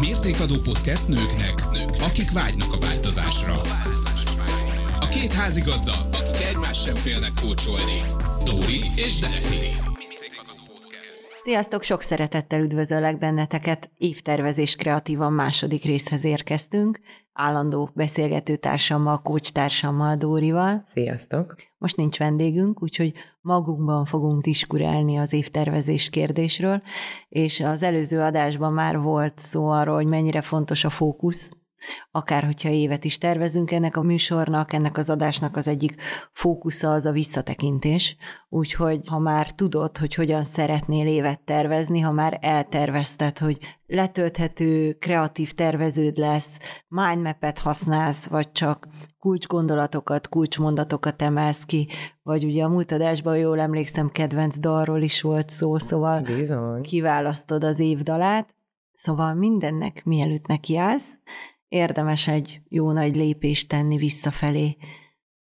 Mértékadó podcast nőknek, nők, akik vágynak a változásra. A két házigazda, akik egymás sem félnek kócsolni. Dóri és Detti. Sziasztok, sok szeretettel üdvözöllek benneteket. Évtervezés kreatívan második részhez érkeztünk. Állandó beszélgető társammal, kócs társammal, Dórival. Sziasztok! Most nincs vendégünk, úgyhogy magunkban fogunk diskurálni az évtervezés kérdésről, és az előző adásban már volt szó arról, hogy mennyire fontos a fókusz, akár hogyha évet is tervezünk ennek a műsornak, ennek az adásnak az egyik fókusza az a visszatekintés. Úgyhogy ha már tudod, hogy hogyan szeretnél évet tervezni, ha már eltervezted, hogy letölthető, kreatív terveződ lesz, mindmap-et használsz, vagy csak kulcsgondolatokat, kulcsmondatokat emelsz ki, vagy ugye a múlt adásban, jól emlékszem, kedvenc dalról is volt szó, szóval Bizony. kiválasztod az évdalát, szóval mindennek mielőtt nekiállsz, érdemes egy jó nagy lépést tenni visszafelé,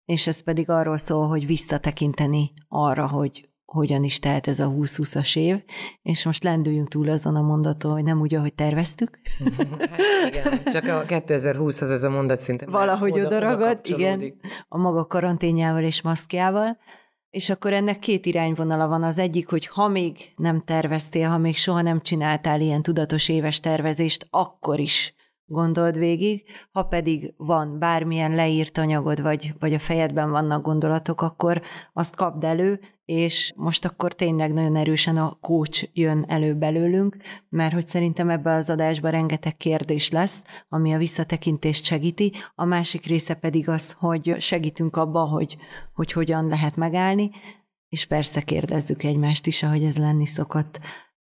és ez pedig arról szól, hogy visszatekinteni arra, hogy hogyan is telt ez a 20-20-as év, és most lendüljünk túl azon a mondaton, hogy nem úgy, ahogy terveztük. Hát igen, csak a 2020 az ez a mondat szinte. Valahogy oda, oda igen, a maga karanténjával és maszkjával, és akkor ennek két irányvonala van. Az egyik, hogy ha még nem terveztél, ha még soha nem csináltál ilyen tudatos éves tervezést, akkor is gondold végig, ha pedig van bármilyen leírt anyagod, vagy, vagy a fejedben vannak gondolatok, akkor azt kapd elő, és most akkor tényleg nagyon erősen a coach jön elő belőlünk, mert hogy szerintem ebbe az adásban rengeteg kérdés lesz, ami a visszatekintést segíti, a másik része pedig az, hogy segítünk abba, hogy, hogy hogyan lehet megállni, és persze kérdezzük egymást is, ahogy ez lenni szokott.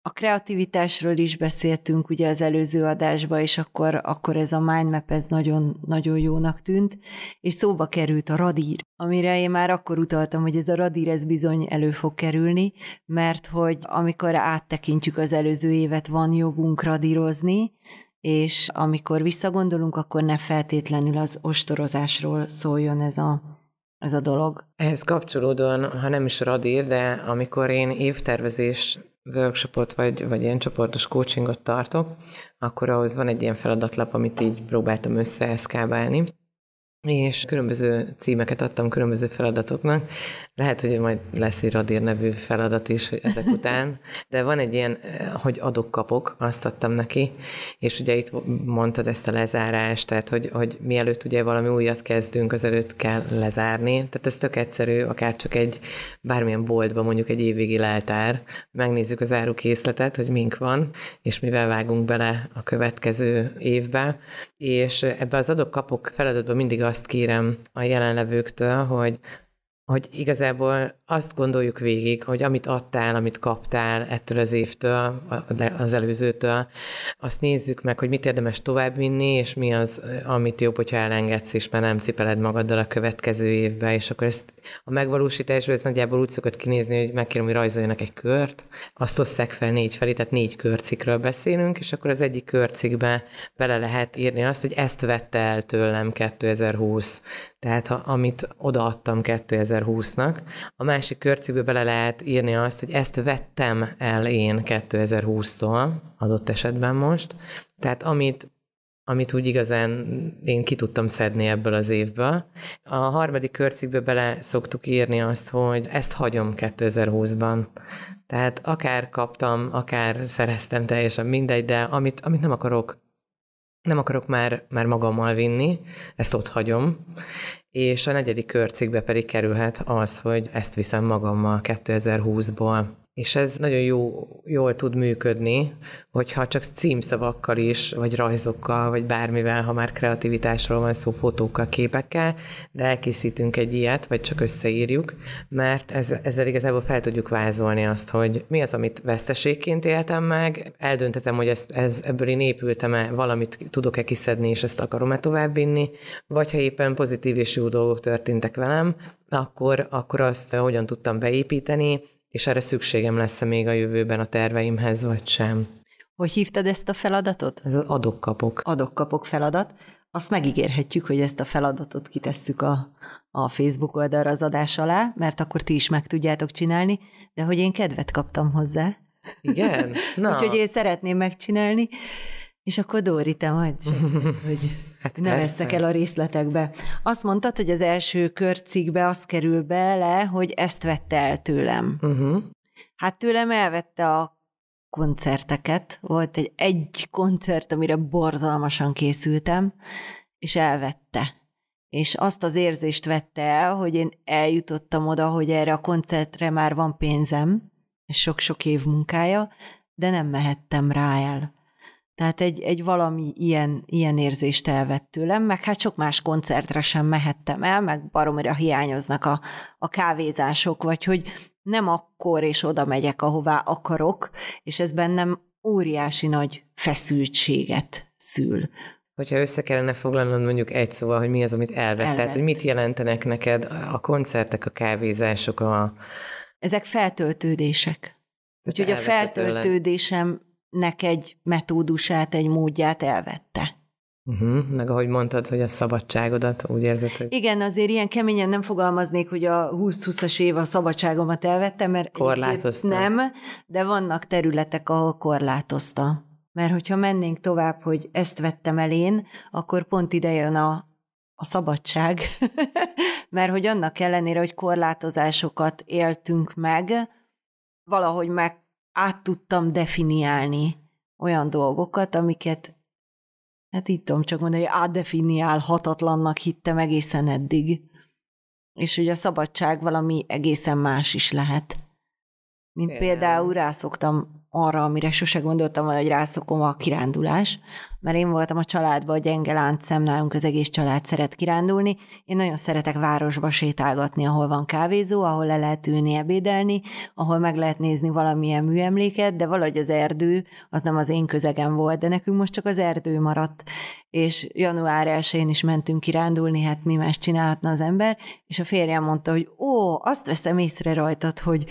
A kreativitásról is beszéltünk ugye az előző adásban, és akkor, akkor ez a mindmap ez nagyon, nagyon jónak tűnt, és szóba került a radír, amire én már akkor utaltam, hogy ez a radír ez bizony elő fog kerülni, mert hogy amikor áttekintjük az előző évet, van jogunk radírozni, és amikor visszagondolunk, akkor ne feltétlenül az ostorozásról szóljon ez a, ez a dolog. Ehhez kapcsolódóan, ha nem is radír, de amikor én évtervezés workshopot, vagy, vagy ilyen csoportos coachingot tartok, akkor ahhoz van egy ilyen feladatlap, amit így próbáltam összeeszkábálni, és különböző címeket adtam különböző feladatoknak. Lehet, hogy majd lesz egy Radír nevű feladat is ezek után, de van egy ilyen, hogy adok-kapok, azt adtam neki, és ugye itt mondtad ezt a lezárást, tehát hogy, hogy mielőtt ugye valami újat kezdünk, azelőtt kell lezárni. Tehát ez tök egyszerű, akár csak egy bármilyen boltban, mondjuk egy évvégi leltár, megnézzük az árukészletet, hogy mink van, és mivel vágunk bele a következő évbe, és ebbe az adok-kapok feladatban mindig azt azt kérem a jelenlevőktől, hogy hogy igazából azt gondoljuk végig, hogy amit adtál, amit kaptál ettől az évtől, az előzőtől, azt nézzük meg, hogy mit érdemes továbbvinni, és mi az, amit jobb, hogyha elengedsz, és már nem cipeled magaddal a következő évbe, és akkor ezt a megvalósításban ez nagyjából úgy szokott kinézni, hogy megkérem, hogy rajzoljanak egy kört, azt osszák fel négy felé, tehát négy körcikről beszélünk, és akkor az egyik körcikbe bele lehet írni azt, hogy ezt vette el tőlem 2020. Tehát ha, amit odaadtam 2020-nak, a másik körcikbe bele lehet írni azt, hogy ezt vettem el én 2020-tól, adott esetben most. Tehát amit amit úgy igazán én ki tudtam szedni ebből az évből. A harmadik körcikbe bele szoktuk írni azt, hogy ezt hagyom 2020-ban. Tehát akár kaptam, akár szereztem teljesen mindegy, de amit, amit nem akarok nem akarok már, már magammal vinni, ezt ott hagyom, és a negyedik körcikbe pedig kerülhet az, hogy ezt viszem magammal 2020-ból. És ez nagyon jó, jól tud működni, hogyha csak címszavakkal is, vagy rajzokkal, vagy bármivel, ha már kreativitásról van szó, fotókkal, képekkel, de elkészítünk egy ilyet, vagy csak összeírjuk, mert ez, ezzel igazából fel tudjuk vázolni azt, hogy mi az, amit veszteségként éltem meg, eldöntetem, hogy ez, ez ebből én épültem-e, valamit tudok-e kiszedni, és ezt akarom-e továbbvinni, vagy ha éppen pozitív és jó dolgok történtek velem, akkor, akkor azt hogyan tudtam beépíteni, és erre szükségem lesz-e még a jövőben a terveimhez, vagy sem. Hogy hívtad ezt a feladatot? Ez az adok-kapok. Adok-kapok feladat. Azt megígérhetjük, hogy ezt a feladatot kitesszük a, a Facebook oldalra az adás alá, mert akkor ti is meg tudjátok csinálni, de hogy én kedvet kaptam hozzá. Igen? Na. Úgyhogy én szeretném megcsinálni. És akkor Dóri, te majd segítesz, hogy hát ne veszek el a részletekbe. Azt mondtad, hogy az első körcikbe az kerül bele, hogy ezt vette el tőlem. Uh-huh. Hát tőlem elvette a koncerteket. Volt egy, egy koncert, amire borzalmasan készültem, és elvette. És azt az érzést vette el, hogy én eljutottam oda, hogy erre a koncertre már van pénzem, és sok-sok év munkája, de nem mehettem rá el. Tehát egy, egy valami ilyen, ilyen érzést elvett tőlem, meg hát sok más koncertre sem mehettem el, meg baromira hiányoznak a, a kávézások, vagy hogy nem akkor és oda megyek, ahová akarok, és ez bennem óriási nagy feszültséget szül. Hogyha össze kellene foglalnod mondjuk egy szóval, hogy mi az, amit elvett, elvett. tehát hogy mit jelentenek neked a koncertek, a kávézások, a... Ezek feltöltődések. Úgyhogy a feltöltődésemnek egy metódusát, egy módját elvette. Uh-huh. Meg ahogy mondtad, hogy a szabadságodat úgy érzed, hogy... Igen, azért ilyen keményen nem fogalmaznék, hogy a 20-20-as év a szabadságomat elvettem, mert korlátozta. nem, de vannak területek, ahol korlátozta. Mert hogyha mennénk tovább, hogy ezt vettem el én, akkor pont ide jön a, a szabadság, mert hogy annak ellenére, hogy korlátozásokat éltünk meg, valahogy meg át tudtam definiálni olyan dolgokat, amiket hát így tudom csak mondani, hogy átdefiniálhatatlannak hittem egészen eddig. És hogy a szabadság valami egészen más is lehet. Mint például, például rászoktam arra, amire sose gondoltam volna, hogy rászokom a kirándulás, mert én voltam a családban a gyenge láncszem, nálunk az egész család szeret kirándulni. Én nagyon szeretek városba sétálgatni, ahol van kávézó, ahol le lehet ülni, ebédelni, ahol meg lehet nézni valamilyen műemléket, de valahogy az erdő, az nem az én közegem volt, de nekünk most csak az erdő maradt. És január 1 is mentünk kirándulni, hát mi más csinálhatna az ember, és a férjem mondta, hogy ó, azt veszem észre rajtad, hogy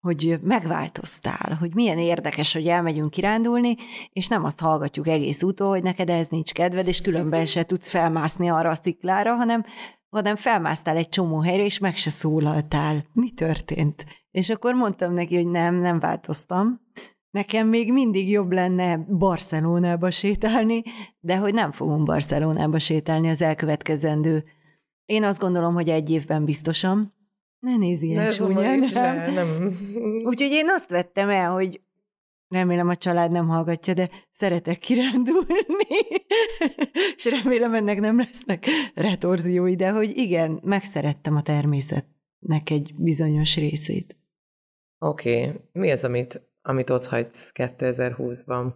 hogy megváltoztál, hogy milyen érdekes, hogy elmegyünk kirándulni, és nem azt hallgatjuk egész úton, hogy neked ez nincs kedved, és különben se tudsz felmászni arra a sziklára, hanem, hanem felmásztál egy csomó helyre, és meg se szólaltál. Mi történt? És akkor mondtam neki, hogy nem, nem változtam. Nekem még mindig jobb lenne Barcelonába sétálni, de hogy nem fogunk Barcelonába sétálni az elkövetkezendő. Én azt gondolom, hogy egy évben biztosan, ne nézz ilyen ne csúnyán. Nem. nem. Úgyhogy én azt vettem el, hogy remélem a család nem hallgatja, de szeretek kirándulni, és remélem ennek nem lesznek retorziói, de hogy igen, megszerettem a természetnek egy bizonyos részét. Oké, okay. mi az, amit, amit ott hagysz 2020-ban?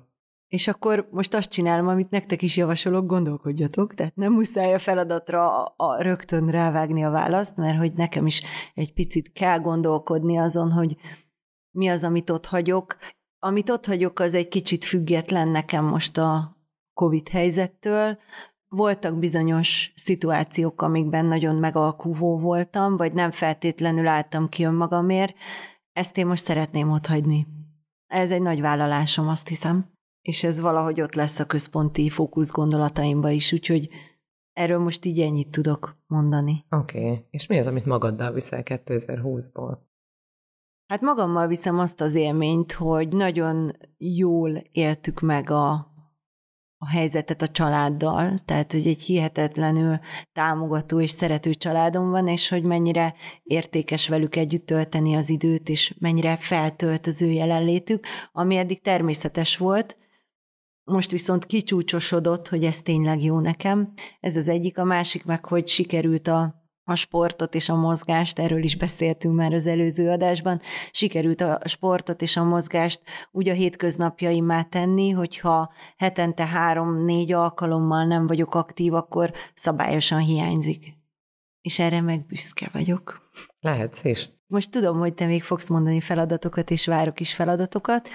És akkor most azt csinálom, amit nektek is javasolok, gondolkodjatok, tehát nem muszáj a feladatra a, a rögtön rávágni a választ, mert hogy nekem is egy picit kell gondolkodni azon, hogy mi az, amit ott hagyok. Amit ott hagyok, az egy kicsit független nekem most a COVID helyzettől. Voltak bizonyos szituációk, amikben nagyon megalkuvó voltam, vagy nem feltétlenül álltam ki önmagamért. Ezt én most szeretném hagyni. Ez egy nagy vállalásom, azt hiszem és ez valahogy ott lesz a központi fókusz gondolataimba is, úgyhogy erről most így ennyit tudok mondani. Oké, okay. és mi az, amit magaddal viszel 2020-ból? Hát magammal viszem azt az élményt, hogy nagyon jól éltük meg a a helyzetet a családdal, tehát hogy egy hihetetlenül támogató és szerető családom van, és hogy mennyire értékes velük együtt tölteni az időt, és mennyire feltöltöző jelenlétük, ami eddig természetes volt, most viszont kicsúcsosodott, hogy ez tényleg jó nekem. Ez az egyik, a másik meg, hogy sikerült a a sportot és a mozgást, erről is beszéltünk már az előző adásban, sikerült a sportot és a mozgást úgy a hétköznapjaimmá tenni, hogyha hetente három-négy alkalommal nem vagyok aktív, akkor szabályosan hiányzik. És erre meg büszke vagyok. Lehetsz is. Most tudom, hogy te még fogsz mondani feladatokat, és várok is feladatokat,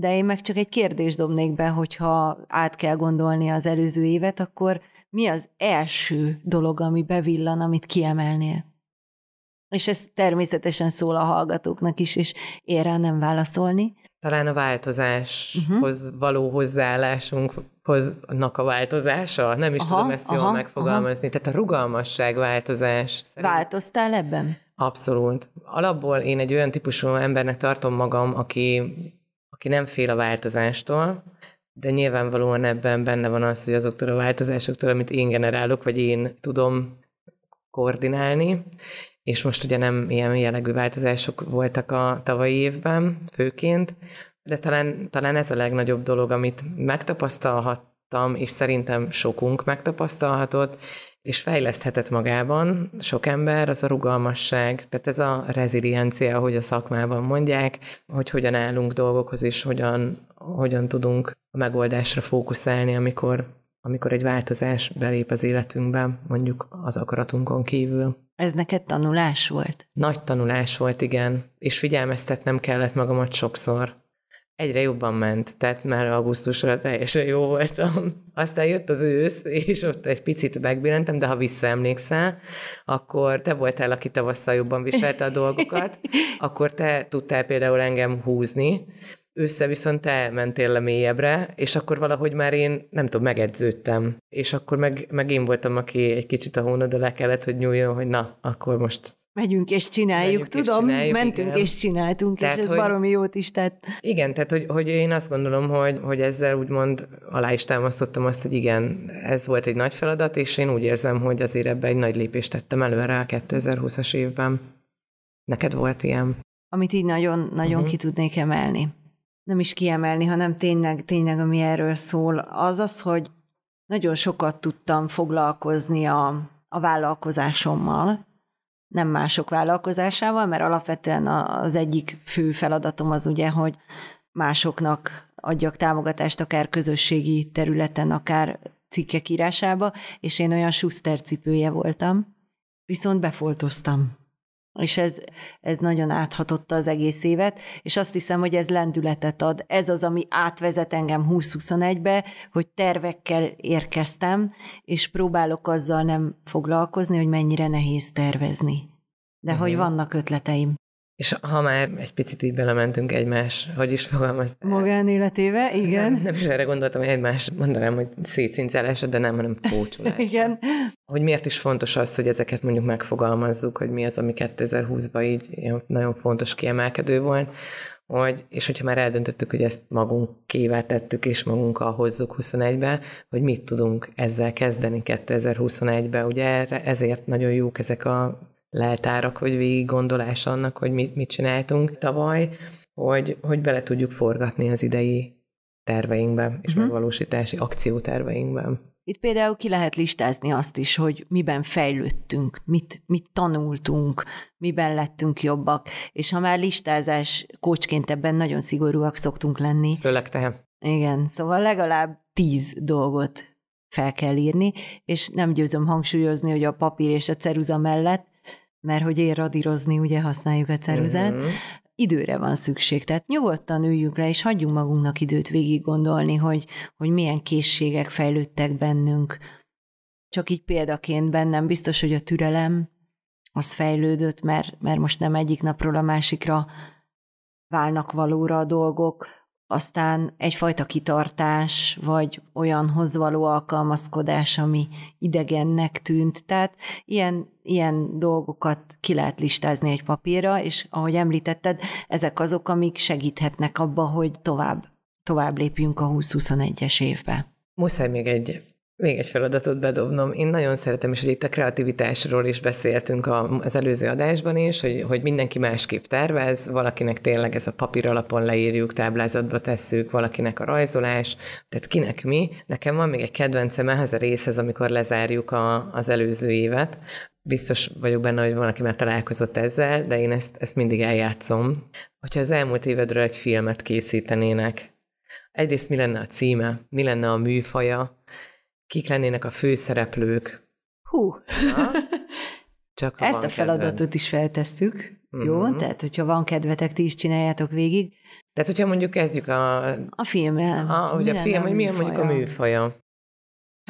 de én meg csak egy kérdést dobnék be, hogyha át kell gondolni az előző évet, akkor mi az első dolog, ami bevillan, amit kiemelnél? És ez természetesen szól a hallgatóknak is, és ér rá nem válaszolni. Talán a változáshoz uh-huh. való hozzáállásunkhoz a változása, nem is aha, tudom ezt jól aha, megfogalmazni, aha. tehát a rugalmasság változás. Szerint... Változtál ebben? Abszolút. Alapból én egy olyan típusú embernek tartom magam, aki aki nem fél a változástól, de nyilvánvalóan ebben benne van az, hogy azoktól a változásoktól, amit én generálok, vagy én tudom koordinálni, és most ugye nem ilyen jellegű változások voltak a tavalyi évben főként, de talán, talán ez a legnagyobb dolog, amit megtapasztalhattam, és szerintem sokunk megtapasztalhatott, és fejleszthetett magában sok ember, az a rugalmasság, tehát ez a reziliencia, ahogy a szakmában mondják, hogy hogyan állunk dolgokhoz, és hogyan, hogyan tudunk a megoldásra fókuszálni, amikor, amikor egy változás belép az életünkbe, mondjuk az akaratunkon kívül. Ez neked tanulás volt? Nagy tanulás volt, igen, és figyelmeztetnem kellett magamat sokszor egyre jobban ment, tehát már augusztusra teljesen jó voltam. Aztán jött az ősz, és ott egy picit megbillentem, de ha visszaemlékszel, akkor te voltál, aki tavasszal jobban viselte a dolgokat, akkor te tudtál például engem húzni, össze viszont te mentél le mélyebbre, és akkor valahogy már én, nem tudom, megedződtem. És akkor meg, meg én voltam, aki egy kicsit a hónod le kellett, hogy nyúljon, hogy na, akkor most Megyünk és csináljuk, Megyünk tudom, és csináljuk, mentünk igen. és csináltunk, tehát, és ez hogy, baromi jót is tett. Igen, tehát hogy, hogy én azt gondolom, hogy, hogy ezzel úgymond alá is támasztottam azt, hogy igen, ez volt egy nagy feladat, és én úgy érzem, hogy azért ebbe egy nagy lépést tettem előre a 2020-as évben. Neked volt ilyen? Amit így nagyon, nagyon uh-huh. ki tudnék emelni. Nem is kiemelni, hanem tényleg, tényleg, ami erről szól, az az, hogy nagyon sokat tudtam foglalkozni a, a vállalkozásommal, nem mások vállalkozásával, mert alapvetően az egyik fő feladatom az ugye, hogy másoknak adjak támogatást akár közösségi területen, akár cikkek írásába, és én olyan Schuster cipője voltam, viszont befoltoztam. És ez, ez nagyon áthatotta az egész évet, és azt hiszem, hogy ez lendületet ad. Ez az, ami átvezet engem 2021-be, hogy tervekkel érkeztem, és próbálok azzal nem foglalkozni, hogy mennyire nehéz tervezni. De uh-huh. hogy mhm. vannak ötleteim. És ha már egy picit így belementünk egymás, hogy is fogalmaz. Magánéletébe, igen. Nem, nem is erre gondoltam, hogy egymás mondanám, hogy szétszincálásra, de nem, hanem pócsolás. igen. Hogy miért is fontos az, hogy ezeket mondjuk megfogalmazzuk, hogy mi az, ami 2020-ban így nagyon fontos kiemelkedő volt, hogy, és hogyha már eldöntöttük, hogy ezt magunk tettük, és magunkkal hozzuk 21-be, hogy mit tudunk ezzel kezdeni 2021-be. Ugye erre, ezért nagyon jók ezek a leltárak, vagy végig gondolás annak, hogy mit, mit csináltunk tavaly, hogy, hogy bele tudjuk forgatni az idei terveinkbe, és uh-huh. megvalósítási akcióterveinkben. Itt például ki lehet listázni azt is, hogy miben fejlődtünk, mit, mit tanultunk, miben lettünk jobbak, és ha már listázás kócsként ebben nagyon szigorúak szoktunk lenni. Főleg te. Igen, szóval legalább tíz dolgot fel kell írni, és nem győzöm hangsúlyozni, hogy a papír és a ceruza mellett mert hogy én radírozni ugye használjuk a ceruzát, uh-huh. időre van szükség. Tehát nyugodtan üljünk le, és hagyjunk magunknak időt végig gondolni, hogy, hogy milyen készségek fejlődtek bennünk. Csak így példaként bennem biztos, hogy a türelem az fejlődött, mert, mert most nem egyik napról a másikra válnak valóra a dolgok, aztán egyfajta kitartás, vagy olyanhoz való alkalmazkodás, ami idegennek tűnt. Tehát ilyen, ilyen dolgokat ki lehet listázni egy papírra, és ahogy említetted, ezek azok, amik segíthetnek abba, hogy tovább, tovább lépjünk a 2021-es évbe. Muszáj még egy még egy feladatot bedobnom. Én nagyon szeretem, és hogy itt a kreativitásról is beszéltünk az előző adásban is, hogy, hogy mindenki másképp tervez, valakinek tényleg ez a papír alapon leírjuk, táblázatba tesszük, valakinek a rajzolás, tehát kinek mi. Nekem van még egy kedvencem ehhez a részhez, amikor lezárjuk a, az előző évet. Biztos vagyok benne, hogy valaki már találkozott ezzel, de én ezt, ezt mindig eljátszom. Hogyha az elmúlt évedről egy filmet készítenének, egyrészt mi lenne a címe, mi lenne a műfaja, kik lennének a főszereplők. Hú! Na, csak Ezt a feladatot kedven. is feltesszük. Mm-hmm. Jó? Mhm. Tehát, hogyha van kedvetek, ti is csináljátok végig. Tehát, hogyha mondjuk kezdjük a... A filmre. A, hogy a film, hogy milyen mondjuk a műfaja.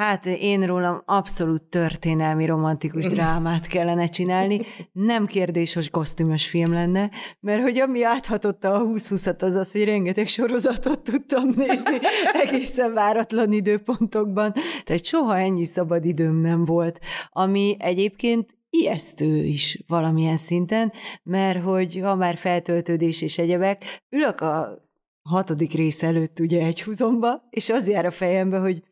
Hát én rólam abszolút történelmi romantikus drámát kellene csinálni. Nem kérdés, hogy kosztümös film lenne, mert hogy ami áthatotta a 20 20 az az, hogy rengeteg sorozatot tudtam nézni egészen váratlan időpontokban. Tehát soha ennyi szabad időm nem volt, ami egyébként ijesztő is valamilyen szinten, mert hogy ha már feltöltődés és egyebek, ülök a hatodik rész előtt ugye egy húzomba, és az jár a fejembe, hogy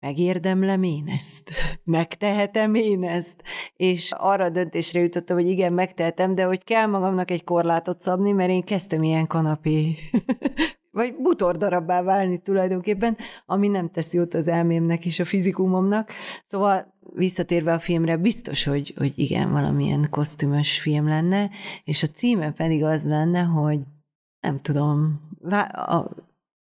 megérdemlem én ezt? Megtehetem én ezt? És arra a döntésre jutottam, hogy igen, megtehetem, de hogy kell magamnak egy korlátot szabni, mert én kezdtem ilyen kanapé vagy butordarabbá válni tulajdonképpen, ami nem teszi jót az elmémnek és a fizikumomnak. Szóval visszatérve a filmre, biztos, hogy, hogy igen, valamilyen kosztümös film lenne, és a címe pedig az lenne, hogy nem tudom, a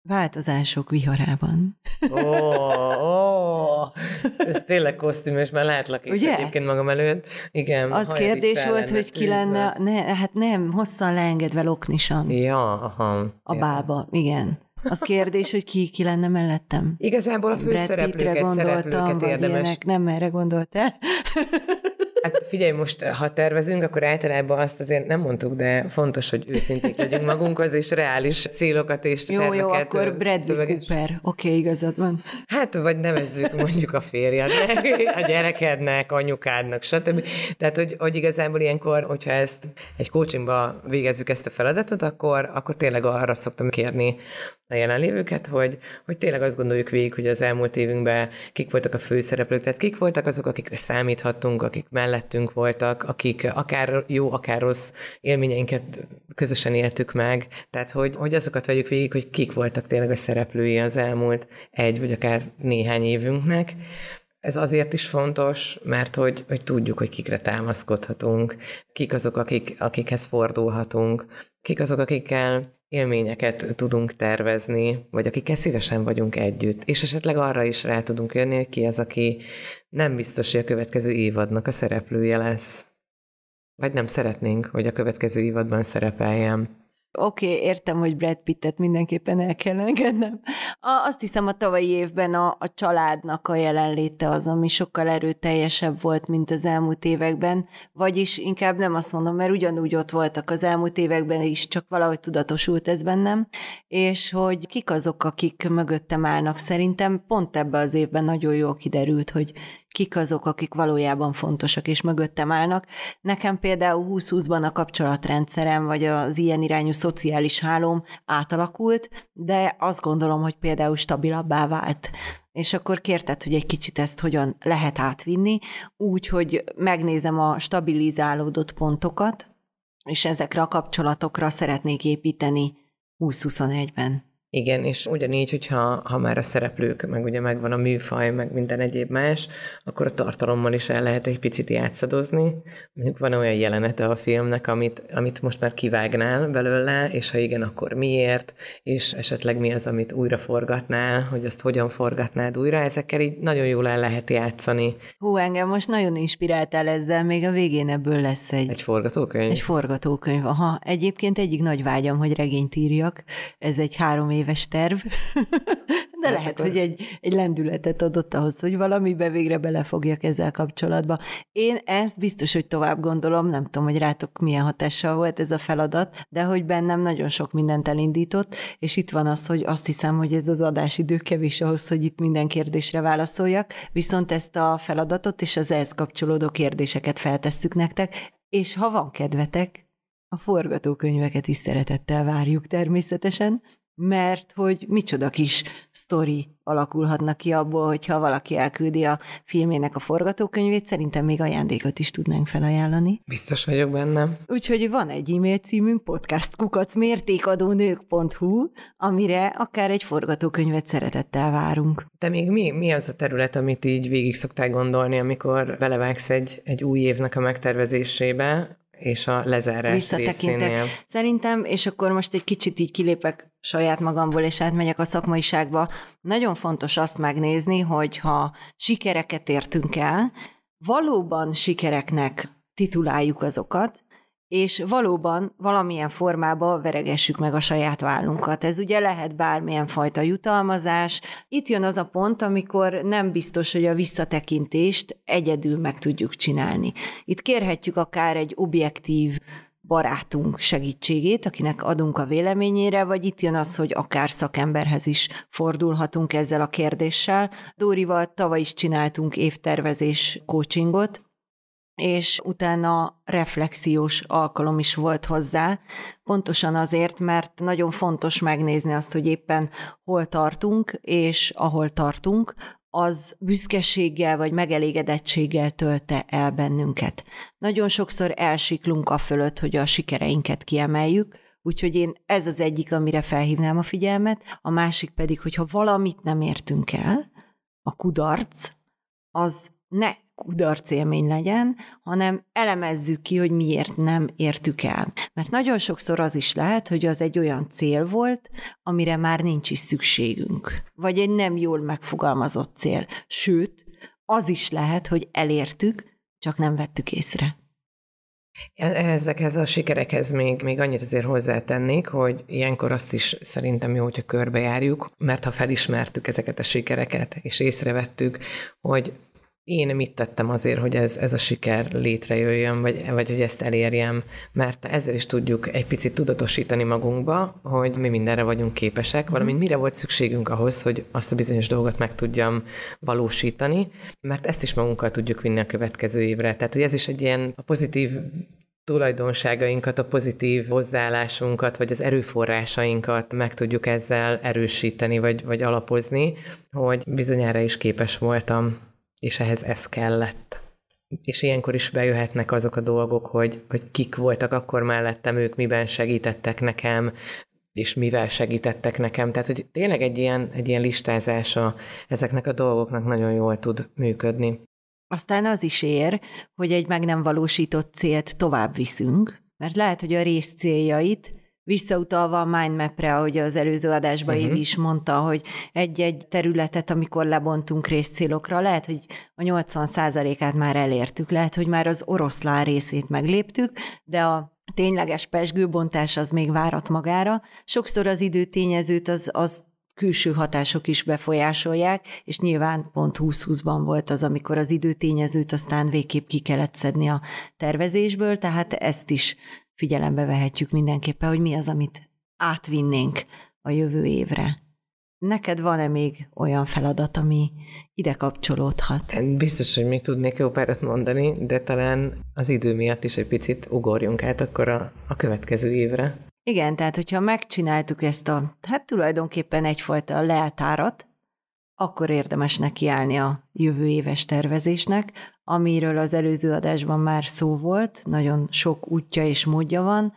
változások viharában. Ó, oh, oh, ez tényleg kosztümös, már látlak is egyébként magam előtt. Igen. Az kérdés volt, hogy ki lenne, ne, hát nem, hosszan leengedve loknisan. Ja, aha. A ja. bába, igen. Az kérdés, hogy ki, ki lenne mellettem. Igazából a főszereplőket, szereplőket érdemes. Ilyenek, nem erre gondoltál. Hát figyelj, most ha tervezünk, akkor általában azt azért nem mondtuk, de fontos, hogy őszinték legyünk magunkhoz, és reális célokat és Jó, jó, akkor Bradley Cooper. Oké, okay, igazad van. Hát, vagy nevezzük mondjuk a férjednek, a gyerekednek, anyukádnak, stb. Tehát, hogy, hogy igazából ilyenkor, hogyha ezt egy coachingba végezzük ezt a feladatot, akkor, akkor tényleg arra szoktam kérni a jelenlévőket, hogy, hogy tényleg azt gondoljuk végig, hogy az elmúlt évünkben kik voltak a főszereplők, tehát kik voltak azok, akikre számíthattunk, akik mellettünk voltak, akik akár jó, akár rossz élményeinket közösen éltük meg, tehát hogy, hogy azokat vegyük végig, hogy kik voltak tényleg a szereplői az elmúlt egy vagy akár néhány évünknek, ez azért is fontos, mert hogy, hogy tudjuk, hogy kikre támaszkodhatunk, kik azok, akik, akikhez fordulhatunk, kik azok, akikkel élményeket tudunk tervezni, vagy akikkel szívesen vagyunk együtt, és esetleg arra is rá tudunk jönni, hogy ki az, aki nem biztos, hogy a következő évadnak a szereplője lesz. Vagy nem szeretnénk, hogy a következő évadban szerepeljem oké, okay, értem, hogy Brad Pittet mindenképpen el kell engednem. A, azt hiszem, a tavalyi évben a, a családnak a jelenléte az, ami sokkal erőteljesebb volt, mint az elmúlt években, vagyis inkább nem azt mondom, mert ugyanúgy ott voltak az elmúlt években is, csak valahogy tudatosult ez bennem, és hogy kik azok, akik mögöttem állnak. Szerintem pont ebbe az évben nagyon jól kiderült, hogy kik azok, akik valójában fontosak és mögöttem állnak. Nekem például 20-20-ban a kapcsolatrendszerem, vagy az ilyen irányú szociális hálóm átalakult, de azt gondolom, hogy például stabilabbá vált. És akkor kérted, hogy egy kicsit ezt hogyan lehet átvinni, úgy, hogy megnézem a stabilizálódott pontokat, és ezekre a kapcsolatokra szeretnék építeni 2021-ben. Igen, és ugyanígy, hogyha ha már a szereplők, meg ugye megvan a műfaj, meg minden egyéb más, akkor a tartalommal is el lehet egy picit játszadozni. Mondjuk van olyan jelenete a filmnek, amit, amit most már kivágnál belőle, és ha igen, akkor miért, és esetleg mi az, amit újra forgatnál, hogy azt hogyan forgatnád újra, ezekkel így nagyon jól el lehet játszani. Hú, engem most nagyon inspiráltál ezzel, még a végén ebből lesz egy... Egy forgatókönyv? Egy forgatókönyv, aha. Egyébként egyik nagy vágyam, hogy regényt írjak. Ez egy három éves terv, de lehet, hogy egy, egy lendületet adott ahhoz, hogy valamibe végre belefogjak ezzel kapcsolatba. Én ezt biztos, hogy tovább gondolom, nem tudom, hogy rátok milyen hatással volt ez a feladat, de hogy bennem nagyon sok mindent elindított, és itt van az, hogy azt hiszem, hogy ez az adásidő kevés ahhoz, hogy itt minden kérdésre válaszoljak, viszont ezt a feladatot és az ehhez kapcsolódó kérdéseket feltesszük nektek, és ha van kedvetek, a forgatókönyveket is szeretettel várjuk természetesen, mert hogy micsoda kis sztori alakulhatnak ki abból, hogyha valaki elküldi a filmének a forgatókönyvét, szerintem még ajándékot is tudnánk felajánlani. Biztos vagyok benne. Úgyhogy van egy e-mail címünk podcastkukacmértékadónők.hu, amire akár egy forgatókönyvet szeretettel várunk. De még mi, mi az a terület, amit így végig szoktál gondolni, amikor belevágsz egy, egy új évnek a megtervezésébe, és a lezárás Visszatekintek. Részénél. Szerintem, és akkor most egy kicsit így kilépek saját magamból, és átmegyek a szakmaiságba, nagyon fontos azt megnézni, hogy ha sikereket értünk el, valóban sikereknek tituláljuk azokat, és valóban valamilyen formába veregessük meg a saját vállunkat. Ez ugye lehet bármilyen fajta jutalmazás. Itt jön az a pont, amikor nem biztos, hogy a visszatekintést egyedül meg tudjuk csinálni. Itt kérhetjük akár egy objektív barátunk segítségét, akinek adunk a véleményére, vagy itt jön az, hogy akár szakemberhez is fordulhatunk ezzel a kérdéssel. Dórival tavaly is csináltunk évtervezés coachingot, és utána reflexiós alkalom is volt hozzá, pontosan azért, mert nagyon fontos megnézni azt, hogy éppen hol tartunk, és ahol tartunk, az büszkeséggel vagy megelégedettséggel tölte el bennünket. Nagyon sokszor elsiklunk a fölött, hogy a sikereinket kiemeljük, úgyhogy én ez az egyik, amire felhívnám a figyelmet, a másik pedig, hogyha valamit nem értünk el, a kudarc, az ne kudarc élmény legyen, hanem elemezzük ki, hogy miért nem értük el. Mert nagyon sokszor az is lehet, hogy az egy olyan cél volt, amire már nincs is szükségünk. Vagy egy nem jól megfogalmazott cél. Sőt, az is lehet, hogy elértük, csak nem vettük észre. Ezekhez a sikerekhez még, még annyit azért hozzátennék, hogy ilyenkor azt is szerintem jó, hogyha körbejárjuk, mert ha felismertük ezeket a sikereket, és észrevettük, hogy én mit tettem azért, hogy ez, ez a siker létrejöjjön, vagy, vagy hogy ezt elérjem, mert ezzel is tudjuk egy picit tudatosítani magunkba, hogy mi mindenre vagyunk képesek, valamint mire volt szükségünk ahhoz, hogy azt a bizonyos dolgot meg tudjam valósítani, mert ezt is magunkkal tudjuk vinni a következő évre. Tehát, hogy ez is egy ilyen a pozitív tulajdonságainkat, a pozitív hozzáállásunkat, vagy az erőforrásainkat meg tudjuk ezzel erősíteni, vagy, vagy alapozni, hogy bizonyára is képes voltam és ehhez ez kellett. És ilyenkor is bejöhetnek azok a dolgok, hogy, hogy kik voltak akkor mellettem, ők miben segítettek nekem, és mivel segítettek nekem. Tehát, hogy tényleg egy ilyen, egy ilyen listázása ezeknek a dolgoknak nagyon jól tud működni. Aztán az is ér, hogy egy meg nem valósított célt tovább viszünk, mert lehet, hogy a rész céljait Visszautalva a mindmapre, ahogy az előző adásban uh-huh. Évi is mondta, hogy egy-egy területet, amikor lebontunk részcélokra, lehet, hogy a 80%-át már elértük, lehet, hogy már az oroszlán részét megléptük, de a tényleges pesgőbontás az még várat magára. Sokszor az időtényezőt az, az külső hatások is befolyásolják, és nyilván pont 2020-ban volt az, amikor az időtényezőt aztán végképp ki kellett szedni a tervezésből, tehát ezt is figyelembe vehetjük mindenképpen, hogy mi az, amit átvinnénk a jövő évre. Neked van-e még olyan feladat, ami ide kapcsolódhat? Hát biztos, hogy még tudnék jó párat mondani, de talán az idő miatt is egy picit ugorjunk át akkor a, a következő évre. Igen, tehát hogyha megcsináltuk ezt a, hát tulajdonképpen egyfajta leltárat, akkor érdemes nekiállni a jövő éves tervezésnek, amiről az előző adásban már szó volt, nagyon sok útja és módja van,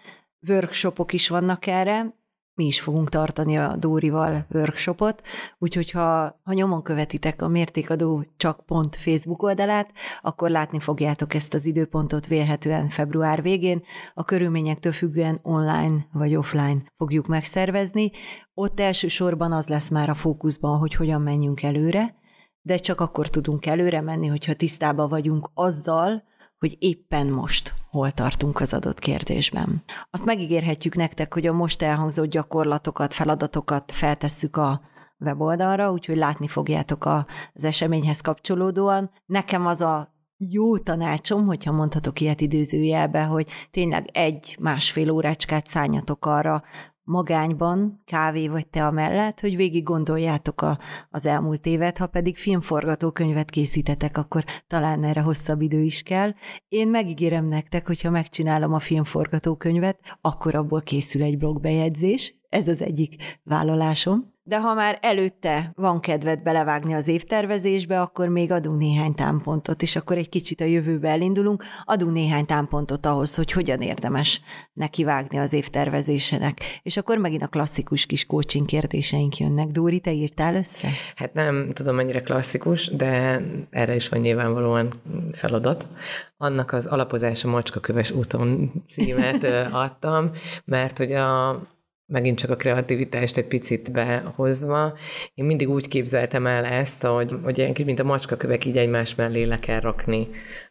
workshopok is vannak erre, mi is fogunk tartani a Dórival workshopot, úgyhogy ha, ha nyomon követitek a Mértékadó csak pont Facebook oldalát, akkor látni fogjátok ezt az időpontot vélhetően február végén. A körülményektől függően online vagy offline fogjuk megszervezni. Ott elsősorban az lesz már a fókuszban, hogy hogyan menjünk előre, de csak akkor tudunk előre menni, hogyha tisztában vagyunk azzal, hogy éppen most hol tartunk az adott kérdésben. Azt megígérhetjük nektek, hogy a most elhangzott gyakorlatokat, feladatokat feltesszük a weboldalra, úgyhogy látni fogjátok az eseményhez kapcsolódóan. Nekem az a jó tanácsom, hogyha mondhatok ilyet időzőjelbe, hogy tényleg egy-másfél órácskát szálljatok arra, magányban, kávé vagy te mellett, hogy végig gondoljátok a, az elmúlt évet, ha pedig filmforgatókönyvet készítetek, akkor talán erre hosszabb idő is kell. Én megígérem nektek, hogyha megcsinálom a filmforgatókönyvet, akkor abból készül egy blogbejegyzés, ez az egyik vállalásom de ha már előtte van kedved belevágni az évtervezésbe, akkor még adunk néhány támpontot, és akkor egy kicsit a jövőbe elindulunk, adunk néhány támpontot ahhoz, hogy hogyan érdemes nekivágni az évtervezésének. És akkor megint a klasszikus kis coaching kérdéseink jönnek. Dóri, te írtál össze? Hát nem tudom mennyire klasszikus, de erre is van nyilvánvalóan feladat. Annak az alapozása macskaköves úton címet adtam, mert hogy a megint csak a kreativitást egy picit behozva. Én mindig úgy képzeltem el ezt, hogy, hogy ilyen mint a macskakövek így egymás mellé le kell rakni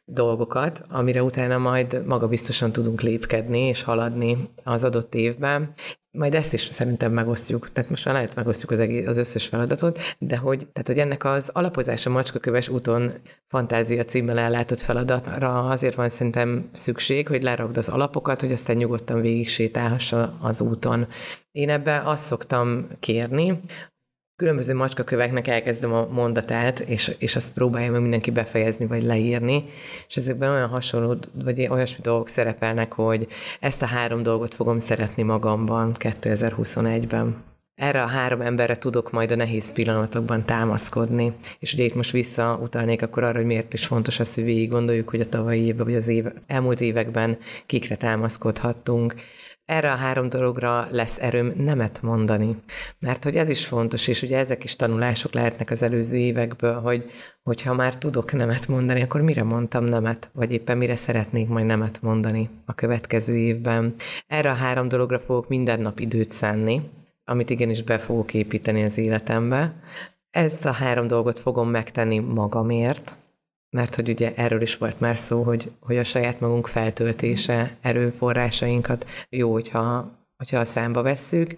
dolgokat, amire utána majd magabiztosan tudunk lépkedni és haladni az adott évben. Majd ezt is szerintem megosztjuk, tehát most már lehet megosztjuk az, egész, az összes feladatot, de hogy, tehát, hogy ennek az alapozása macskaköves úton fantázia címmel ellátott feladatra azért van szerintem szükség, hogy lerakd az alapokat, hogy aztán nyugodtan végig sétálhassa az úton. Én ebbe azt szoktam kérni, különböző macskaköveknek elkezdem a mondatát, és, és azt próbálja meg mindenki befejezni, vagy leírni, és ezekben olyan hasonló, vagy olyasmi dolgok szerepelnek, hogy ezt a három dolgot fogom szeretni magamban 2021-ben. Erre a három emberre tudok majd a nehéz pillanatokban támaszkodni. És ugye itt most visszautalnék akkor arra, hogy miért is fontos az, hogy végig gondoljuk, hogy a tavalyi évben, vagy az év, elmúlt években kikre támaszkodhattunk erre a három dologra lesz erőm nemet mondani. Mert hogy ez is fontos, és ugye ezek is tanulások lehetnek az előző évekből, hogy hogyha már tudok nemet mondani, akkor mire mondtam nemet, vagy éppen mire szeretnék majd nemet mondani a következő évben. Erre a három dologra fogok minden nap időt szánni, amit igenis be fogok építeni az életembe. Ezt a három dolgot fogom megtenni magamért, mert hogy ugye erről is volt már szó, hogy, hogy a saját magunk feltöltése, erőforrásainkat jó, hogyha, hogyha a számba vesszük,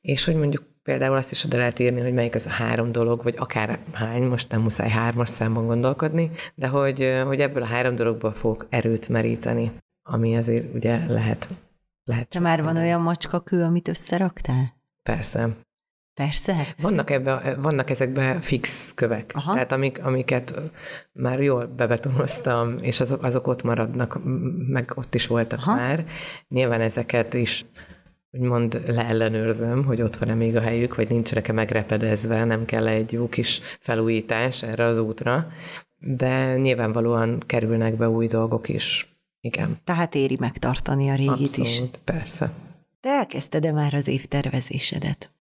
és hogy mondjuk például azt is oda lehet írni, hogy melyik az a három dolog, vagy akár hány, most nem muszáj hármas számban gondolkodni, de hogy, hogy ebből a három dologból fogok erőt meríteni, ami azért ugye lehet. lehet Te már van olyan macskakő, amit összeraktál? Persze. Persze. Vannak, ebbe, vannak ezekben fix kövek, Aha. tehát amik, amiket már jól bebetonoztam, és azok, azok ott maradnak, meg ott is voltak Aha. már. Nyilván ezeket is úgymond leellenőrzöm, hogy ott van-e még a helyük, vagy nincsenek-e megrepedezve, nem kell egy jó kis felújítás erre az útra, de nyilvánvalóan kerülnek be új dolgok is. Igen. Tehát éri megtartani a régit Abszolút, is. persze. Te elkezdted-e már az évtervezésedet?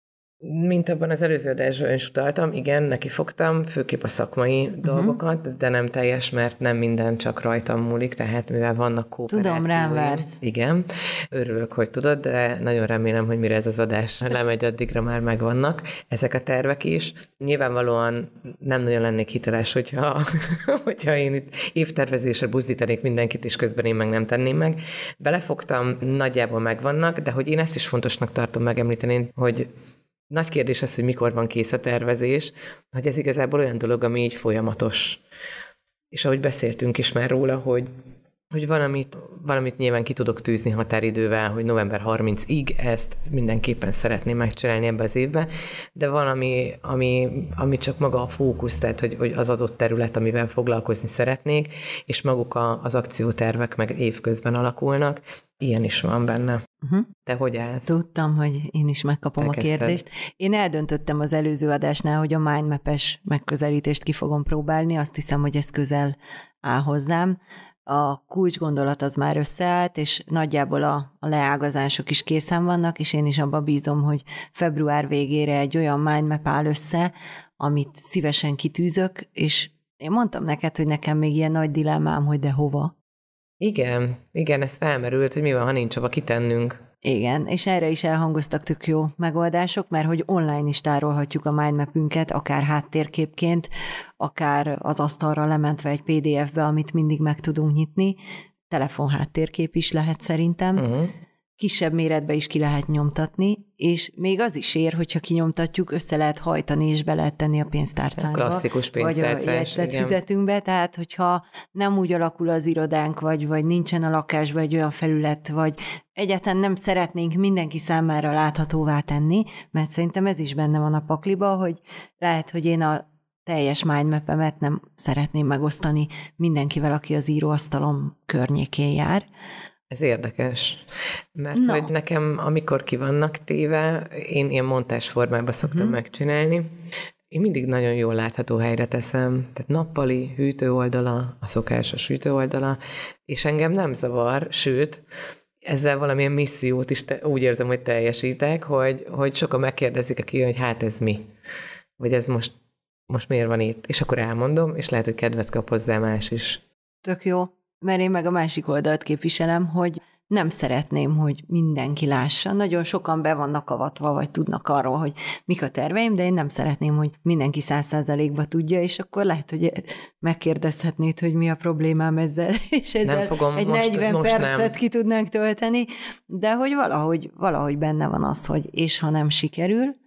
Mint abban az előző adásban is utaltam, igen, neki fogtam, főképp a szakmai uh-huh. dolgokat, de nem teljes, mert nem minden csak rajtam múlik, tehát mivel vannak kooperációim. Tudom, rám vársz. Igen, örülök, hogy tudod, de nagyon remélem, hogy mire ez az adás lemegy, addigra már megvannak ezek a tervek is. Nyilvánvalóan nem nagyon lennék hiteles, hogyha, hogyha én itt évtervezésre buzdítanék mindenkit, és közben én meg nem tenném meg. Belefogtam, nagyjából megvannak, de hogy én ezt is fontosnak tartom megemlíteni, hogy nagy kérdés az, hogy mikor van kész a tervezés, hogy ez igazából olyan dolog, ami így folyamatos. És ahogy beszéltünk is már róla, hogy hogy valamit, valamit nyilván ki tudok tűzni határidővel, hogy november 30-ig ezt mindenképpen szeretném megcsinálni ebbe az évbe, de valami, ami, ami csak maga a fókusz, tehát hogy, hogy az adott terület, amivel foglalkozni szeretnék, és maguk a, az akciótervek meg évközben alakulnak, ilyen is van benne. Uh-huh. Te hogy állsz? Tudtam, hogy én is megkapom Te a kérdést. Kezdted. Én eldöntöttem az előző adásnál, hogy a mindmap-es megközelítést ki fogom próbálni, azt hiszem, hogy ez közel áll hozzám a kulcs gondolat az már összeállt, és nagyjából a, a leágazások is készen vannak, és én is abba bízom, hogy február végére egy olyan mindmap áll össze, amit szívesen kitűzök, és én mondtam neked, hogy nekem még ilyen nagy dilemmám, hogy de hova. Igen, igen, ez felmerült, hogy mi van, ha nincs hova kitennünk. Igen, és erre is elhangoztak tök jó megoldások, mert hogy online is tárolhatjuk a mindmapünket, akár háttérképként, akár az asztalra lementve egy PDF-be, amit mindig meg tudunk nyitni. Telefon háttérkép is lehet szerintem. Uh-huh kisebb méretbe is ki lehet nyomtatni, és még az is ér, hogyha kinyomtatjuk, össze lehet hajtani, és be lehet tenni a pénztárcánkba. Klasszikus pénztárcás, Vagy a fizetünkbe, tehát hogyha nem úgy alakul az irodánk, vagy, vagy nincsen a lakásban egy olyan felület, vagy egyáltalán nem szeretnénk mindenki számára láthatóvá tenni, mert szerintem ez is benne van a pakliba, hogy lehet, hogy én a teljes mindmap nem szeretném megosztani mindenkivel, aki az íróasztalom környékén jár, ez érdekes, mert no. hogy nekem, amikor ki vannak téve, én ilyen montás formában szoktam uh-huh. megcsinálni, én mindig nagyon jól látható helyre teszem, tehát nappali hűtő oldala, a szokásos hűtő oldala, és engem nem zavar, sőt, ezzel valamilyen missziót is te, úgy érzem, hogy teljesítek, hogy, hogy sokan megkérdezik aki, hogy hát ez mi? Vagy ez most, most miért van itt? És akkor elmondom, és lehet, hogy kedvet kap hozzá más is. Tök jó mert én meg a másik oldalt képviselem, hogy nem szeretném, hogy mindenki lássa. Nagyon sokan be vannak avatva, vagy tudnak arról, hogy mik a terveim, de én nem szeretném, hogy mindenki száz százalékba tudja, és akkor lehet, hogy megkérdezhetnéd, hogy mi a problémám ezzel, és ezzel nem fogom, egy most, 40 most percet nem. ki tudnánk tölteni, de hogy valahogy, valahogy benne van az, hogy és ha nem sikerül,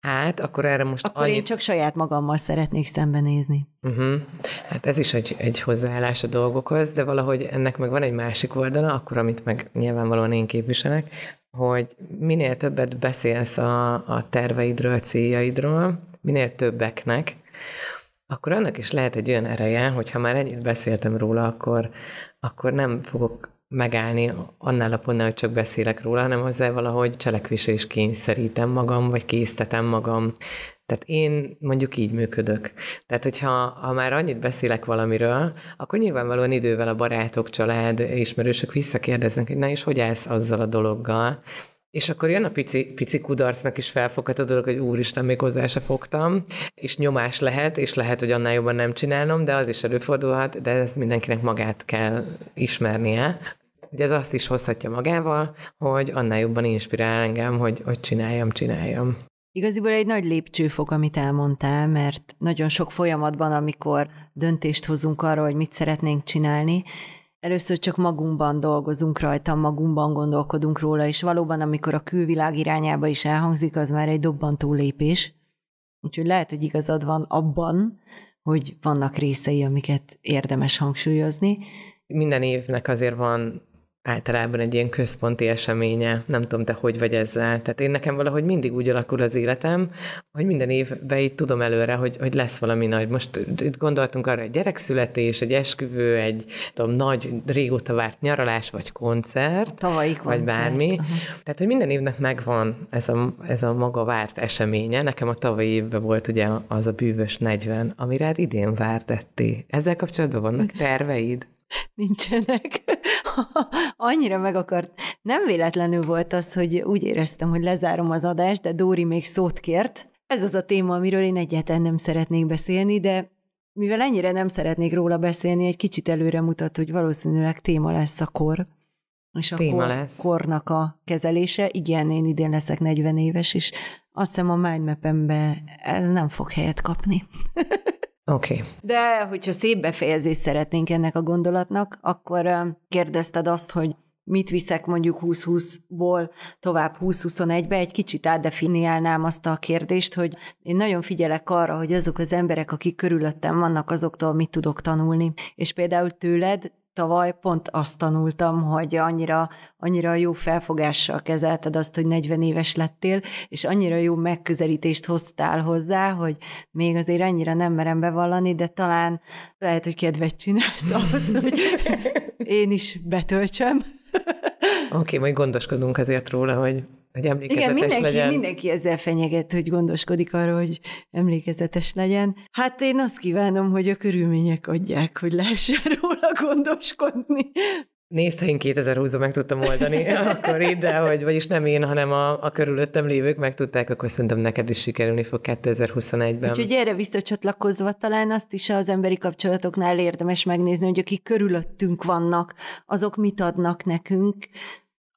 Hát, akkor erre most Akkor annyit... én csak saját magammal szeretnék szembenézni. Uh-huh. Hát ez is egy, egy hozzáállás a dolgokhoz, de valahogy ennek meg van egy másik oldala, akkor amit meg nyilvánvalóan én képviselek, hogy minél többet beszélsz a, a terveidről, a céljaidról, minél többeknek, akkor annak is lehet egy olyan ereje, hogy ha már ennyit beszéltem róla, akkor, akkor nem fogok megállni annál a pontnál, hogy csak beszélek róla, hanem hozzá valahogy cselekvésre is kényszerítem magam, vagy késztetem magam. Tehát én mondjuk így működök. Tehát, hogyha ha már annyit beszélek valamiről, akkor nyilvánvalóan idővel a barátok, család, ismerősök visszakérdeznek, hogy na és hogy állsz azzal a dologgal, és akkor jön a pici, pici kudarcnak is felfogható dolog, hogy úristen, még hozzá se fogtam, és nyomás lehet, és lehet, hogy annál jobban nem csinálom, de az is előfordulhat, de ez mindenkinek magát kell ismernie. Ugye ez azt is hozhatja magával, hogy annál jobban inspirál engem, hogy, hogy csináljam, csináljam. Igaziból egy nagy lépcsőfok, amit elmondtál, mert nagyon sok folyamatban, amikor döntést hozunk arra, hogy mit szeretnénk csinálni, először csak magunkban dolgozunk rajta, magunkban gondolkodunk róla, és valóban, amikor a külvilág irányába is elhangzik, az már egy dobbantó lépés. Úgyhogy lehet, hogy igazad van abban, hogy vannak részei, amiket érdemes hangsúlyozni. Minden évnek azért van általában egy ilyen központi eseménye. Nem tudom, te hogy vagy ezzel. Tehát én nekem valahogy mindig úgy alakul az életem, hogy minden évben itt tudom előre, hogy, hogy lesz valami nagy. Most itt gondoltunk arra, egy gyerekszületés, egy esküvő, egy tudom, nagy, régóta várt nyaralás, vagy koncert, Tavalyi koncert. vagy bármi. Aha. Tehát, hogy minden évnek megvan ez a, ez a maga várt eseménye. Nekem a tavalyi évben volt ugye az a bűvös 40, amire hát idén vártetté. Ezzel kapcsolatban vannak terveid? Nincsenek. Annyira meg akart. Nem véletlenül volt az, hogy úgy éreztem, hogy lezárom az adást, de Dóri még szót kért. Ez az a téma, amiről én egyáltalán nem szeretnék beszélni, de mivel ennyire nem szeretnék róla beszélni, egy kicsit előre mutat, hogy valószínűleg téma lesz a kor. És a téma kor, lesz. kornak a kezelése. Igen, én idén leszek 40 éves, és azt hiszem a mindmap ez nem fog helyet kapni. Oké. Okay. De hogyha szép befejezést szeretnénk ennek a gondolatnak, akkor kérdezted azt, hogy mit viszek mondjuk 2020-ból tovább 2021-be, egy kicsit átdefiniálnám azt a kérdést, hogy én nagyon figyelek arra, hogy azok az emberek, akik körülöttem vannak, azoktól mit tudok tanulni. És például tőled tavaly pont azt tanultam, hogy annyira, annyira jó felfogással kezelted azt, hogy 40 éves lettél, és annyira jó megközelítést hoztál hozzá, hogy még azért annyira nem merem bevallani, de talán lehet, hogy kedvet csinálsz ahhoz, hogy én is betöltsem. Oké, okay, majd gondoskodunk azért róla, hogy hogy emlékezetes Igen, mindenki, legyen. mindenki ezzel fenyeget, hogy gondoskodik arra, hogy emlékezetes legyen. Hát én azt kívánom, hogy a körülmények adják, hogy lehessen róla gondoskodni. Nézd, ha én 2020-ban meg tudtam oldani, akkor így, de hogy, vagyis nem én, hanem a, a körülöttem lévők meg tudták, akkor szerintem neked is sikerülni fog 2021-ben. Úgyhogy erre visszacsatlakozva talán azt is az emberi kapcsolatoknál érdemes megnézni, hogy akik körülöttünk vannak, azok mit adnak nekünk,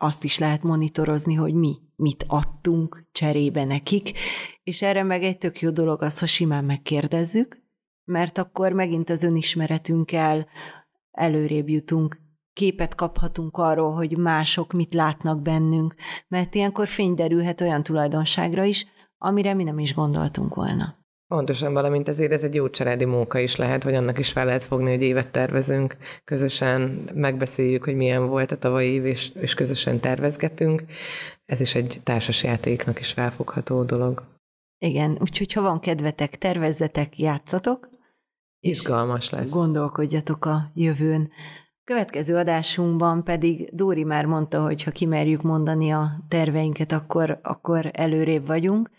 azt is lehet monitorozni, hogy mi mit adtunk cserébe nekik, és erre meg egy tök jó dolog az, ha simán megkérdezzük, mert akkor megint az önismeretünkkel előrébb jutunk, képet kaphatunk arról, hogy mások mit látnak bennünk, mert ilyenkor fény derülhet olyan tulajdonságra is, amire mi nem is gondoltunk volna. Pontosan, valamint ezért ez egy jó családi munka is lehet, vagy annak is fel lehet fogni, hogy évet tervezünk, közösen megbeszéljük, hogy milyen volt a tavalyi év, és, és közösen tervezgetünk. Ez is egy társas játéknak is felfogható dolog. Igen, úgyhogy ha van kedvetek, tervezzetek, játszatok. Izgalmas lesz. Gondolkodjatok a jövőn. Következő adásunkban pedig Dóri már mondta, hogy ha kimerjük mondani a terveinket, akkor, akkor előrébb vagyunk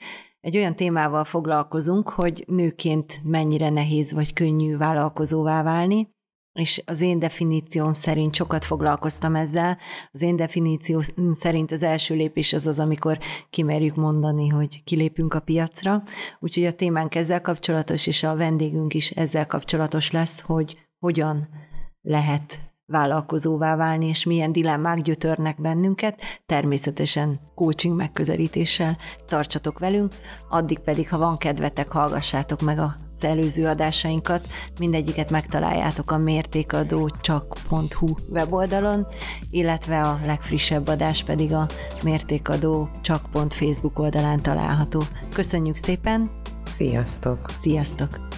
egy olyan témával foglalkozunk, hogy nőként mennyire nehéz vagy könnyű vállalkozóvá válni, és az én definícióm szerint sokat foglalkoztam ezzel. Az én definíció szerint az első lépés az az, amikor kimerjük mondani, hogy kilépünk a piacra. Úgyhogy a témánk ezzel kapcsolatos, és a vendégünk is ezzel kapcsolatos lesz, hogy hogyan lehet vállalkozóvá válni, és milyen dilemmák gyötörnek bennünket, természetesen coaching megközelítéssel tartsatok velünk, addig pedig, ha van kedvetek, hallgassátok meg az előző adásainkat, mindegyiket megtaláljátok a mértékadó csak.hu weboldalon, illetve a legfrissebb adás pedig a mértékadó csak.facebook oldalán található. Köszönjük szépen! Sziasztok! Sziasztok!